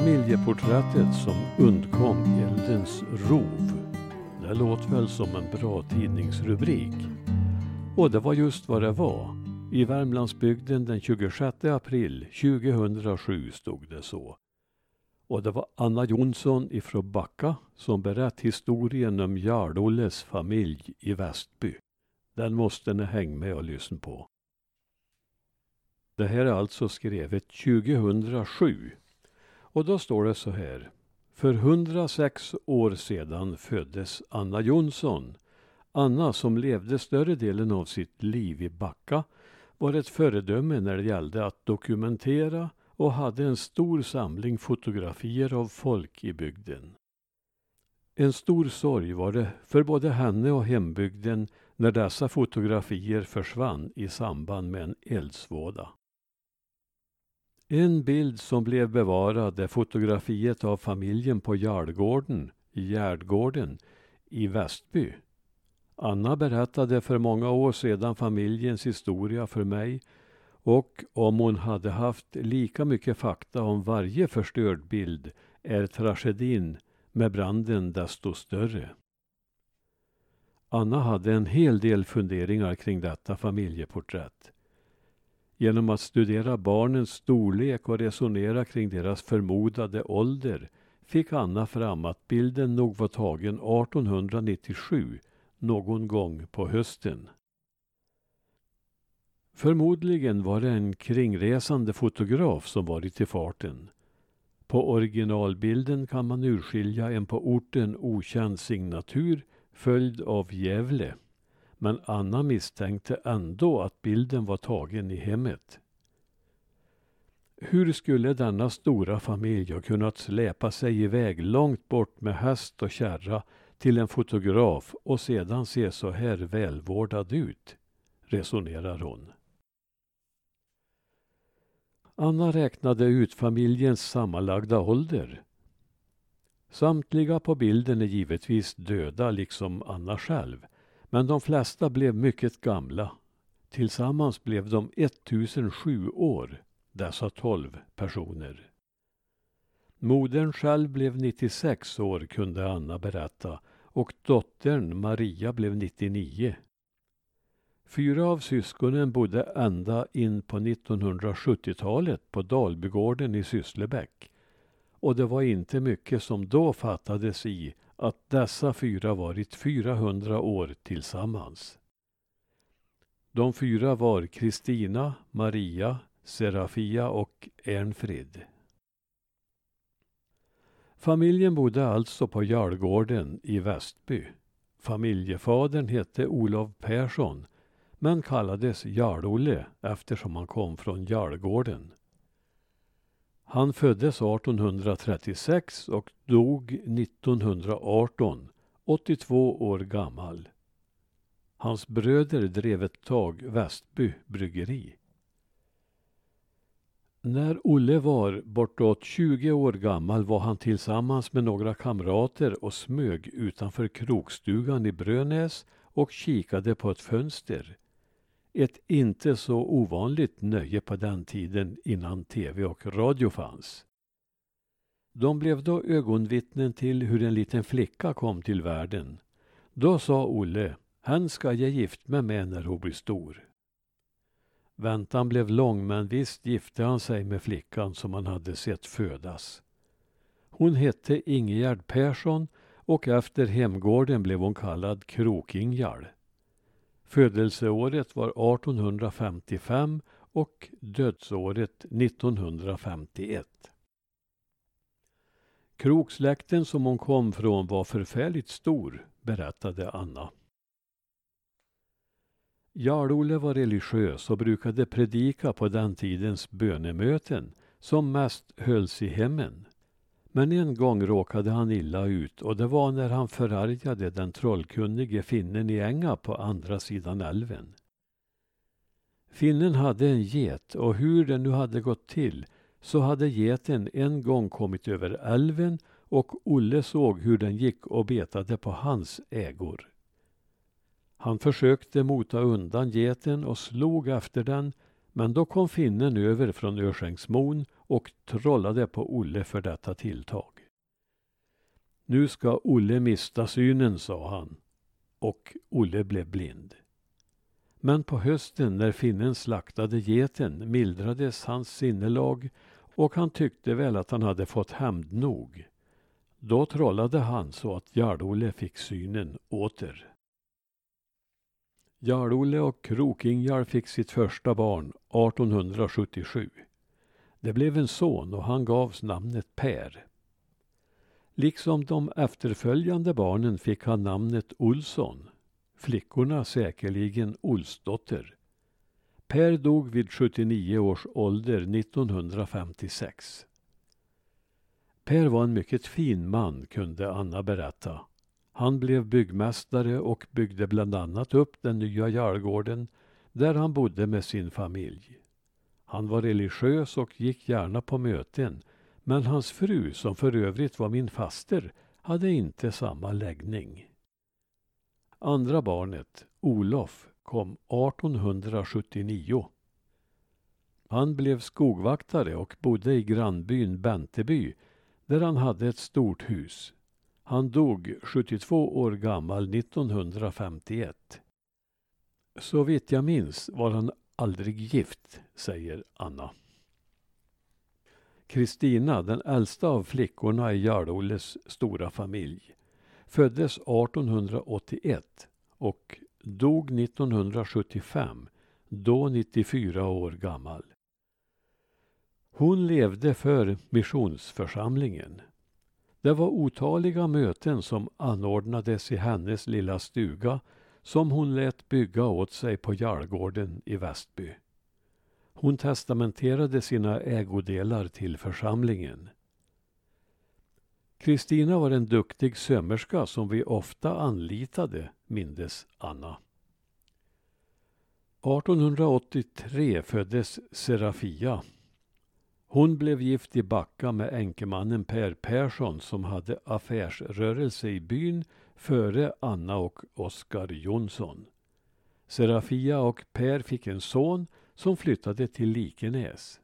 Familjeporträttet som undkom eldens rov. Det låter väl som en bra tidningsrubrik. Och det var just vad det var. I Värmlandsbygden den 26 april 2007 stod det så. Och det var Anna Jonsson ifrån Backa som berätt historien om Jarl-Olles familj i Västby. Den måste ni hänga med och lyssna på. Det här är alltså skrivet 2007. Och då står det så här. För 106 år sedan föddes Anna Jonsson. Anna som levde större delen av sitt liv i Backa var ett föredöme när det gällde att dokumentera och hade en stor samling fotografier av folk i bygden. En stor sorg var det för både henne och hembygden när dessa fotografier försvann i samband med en eldsvåda. En bild som blev bevarad är fotografiet av familjen på Jarlgården i Gärdgården i Västby. Anna berättade för många år sedan familjens historia för mig och om hon hade haft lika mycket fakta om varje förstörd bild är tragedin med branden desto större. Anna hade en hel del funderingar kring detta familjeporträtt. Genom att studera barnens storlek och resonera kring deras förmodade ålder fick Anna fram att bilden nog var tagen 1897, någon gång på hösten. Förmodligen var det en kringresande fotograf som varit i farten. På originalbilden kan man urskilja en på orten okänd signatur följd av Gävle. Men Anna misstänkte ändå att bilden var tagen i hemmet. Hur skulle denna stora familj ha kunnat släpa sig iväg långt bort med häst och kärra till en fotograf och sedan se så här välvårdad ut? resonerar hon. Anna räknade ut familjens sammanlagda ålder. Samtliga på bilden är givetvis döda, liksom Anna själv. Men de flesta blev mycket gamla. Tillsammans blev de 1007 år, dessa tolv personer. Modern själv blev 96 år, kunde Anna berätta, och dottern Maria blev 99. Fyra av syskonen bodde ända in på 1970-talet på Dalbygården i Sysslebäck. Och det var inte mycket som då fattades i att dessa fyra varit 400 år tillsammans. De fyra var Kristina, Maria, Serafia och Ernfrid. Familjen bodde alltså på Jarlgården i Västby. Familjefadern hette Olof Persson men kallades Jarl-Olle eftersom han kom från Jarlgården. Han föddes 1836 och dog 1918, 82 år gammal. Hans bröder drev ett tag Västby bryggeri. När Olle var bortåt 20 år gammal var han tillsammans med några kamrater och smög utanför krokstugan i Brönäs och kikade på ett fönster. Ett inte så ovanligt nöje på den tiden innan tv och radio fanns. De blev då ögonvittnen till hur en liten flicka kom till världen. Då sa Olle, han ska jag gift mig med när hon blir stor. Väntan blev lång men visst gifte han sig med flickan som han hade sett födas. Hon hette Ingegerd Persson och efter hemgården blev hon kallad Krokingjal. Födelseåret var 1855 och dödsåret 1951. Kroksläkten som hon kom från var förfärligt stor, berättade Anna. Jarl-Olle var religiös och brukade predika på den tidens bönemöten som mest hölls i hemmen. Men en gång råkade han illa ut och det var när han förargade den trollkunnige finnen i Änga på andra sidan älven. Finnen hade en get och hur det nu hade gått till så hade geten en gång kommit över älven och Olle såg hur den gick och betade på hans ägor. Han försökte mota undan geten och slog efter den men då kom finnen över från Örsängsmon och trollade på Olle för detta tilltag. Nu ska Olle mista synen, sa han, och Olle blev blind. Men på hösten när finnen slaktade geten mildrades hans sinnelag och han tyckte väl att han hade fått hämnd nog. Då trollade han så att Jarl-Olle fick synen åter. Jarl-Olle och Krokingjar fick sitt första barn 1877. Det blev en son och han gavs namnet Per. Liksom de efterföljande barnen fick han namnet Olsson. Flickorna säkerligen Olsdotter. Per dog vid 79 års ålder 1956. Per var en mycket fin man, kunde Anna berätta. Han blev byggmästare och byggde bland annat upp den nya Jarlgården där han bodde med sin familj. Han var religiös och gick gärna på möten men hans fru, som för övrigt var min faster, hade inte samma läggning. Andra barnet, Olof, kom 1879. Han blev skogvaktare och bodde i grannbyn Benteby där han hade ett stort hus. Han dog 72 år gammal 1951. Så vitt jag minns var han aldrig gift, säger Anna. Kristina, den äldsta av flickorna i Jarl-Olles stora familj, föddes 1881 och dog 1975, då 94 år gammal. Hon levde för missionsförsamlingen. Det var otaliga möten som anordnades i hennes lilla stuga som hon lät bygga åt sig på Jarlgården i Västby. Hon testamenterade sina ägodelar till församlingen. Kristina var en duktig sömmerska som vi ofta anlitade, mindes Anna. 1883 föddes Serafia. Hon blev gift i Backa med enkemannen Per Persson som hade affärsrörelse i byn före Anna och Oskar Jonsson. Serafia och Per fick en son som flyttade till Likenäs.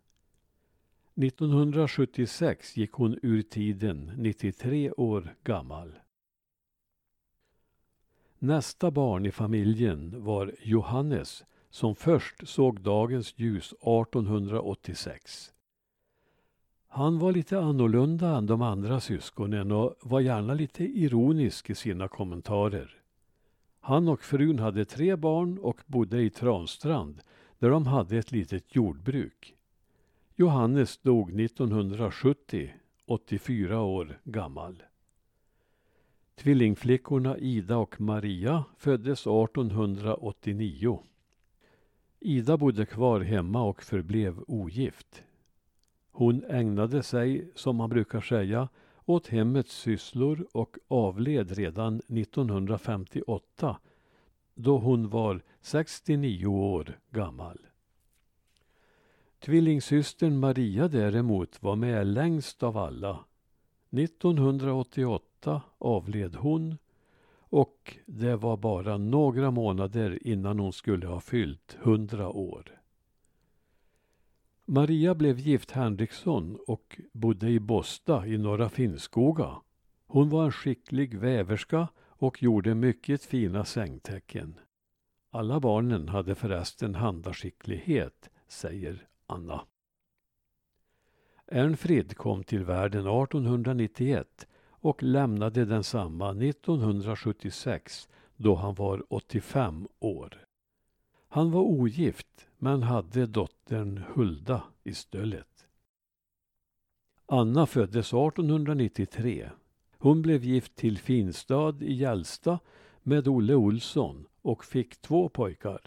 1976 gick hon ur tiden, 93 år gammal. Nästa barn i familjen var Johannes som först såg dagens ljus 1886. Han var lite annorlunda än de andra syskonen och var gärna lite ironisk i sina kommentarer. Han och frun hade tre barn och bodde i Transtrand där de hade ett litet jordbruk. Johannes dog 1970, 84 år gammal. Tvillingflickorna Ida och Maria föddes 1889. Ida bodde kvar hemma och förblev ogift. Hon ägnade sig, som man brukar säga, åt hemmets sysslor och avled redan 1958 då hon var 69 år gammal. Tvillingsystern Maria däremot var med längst av alla. 1988 avled hon och det var bara några månader innan hon skulle ha fyllt 100 år. Maria blev gift Henriksson och bodde i Bosta i Norra Finnskoga. Hon var en skicklig väverska och gjorde mycket fina sängtäcken. Alla barnen hade förresten handaskicklighet, säger Anna. Ernfrid kom till världen 1891 och lämnade densamma 1976 då han var 85 år. Han var ogift men hade dottern Hulda i stöllet. Anna föddes 1893. Hon blev gift till Finstad i Hjälsta med Olle Olsson och fick två pojkar.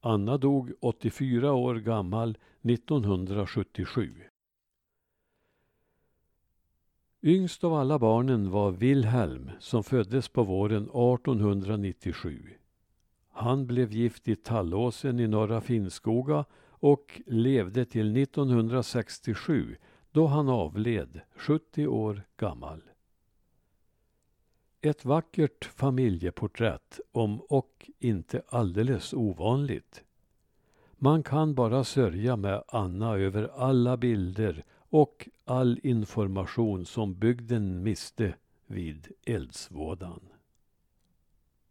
Anna dog 84 år gammal 1977. Yngst av alla barnen var Wilhelm som föddes på våren 1897. Han blev gift i Tallåsen i Norra Finnskoga och levde till 1967 då han avled, 70 år gammal. Ett vackert familjeporträtt om och inte alldeles ovanligt. Man kan bara sörja med Anna över alla bilder och all information som bygden miste vid eldsvådan.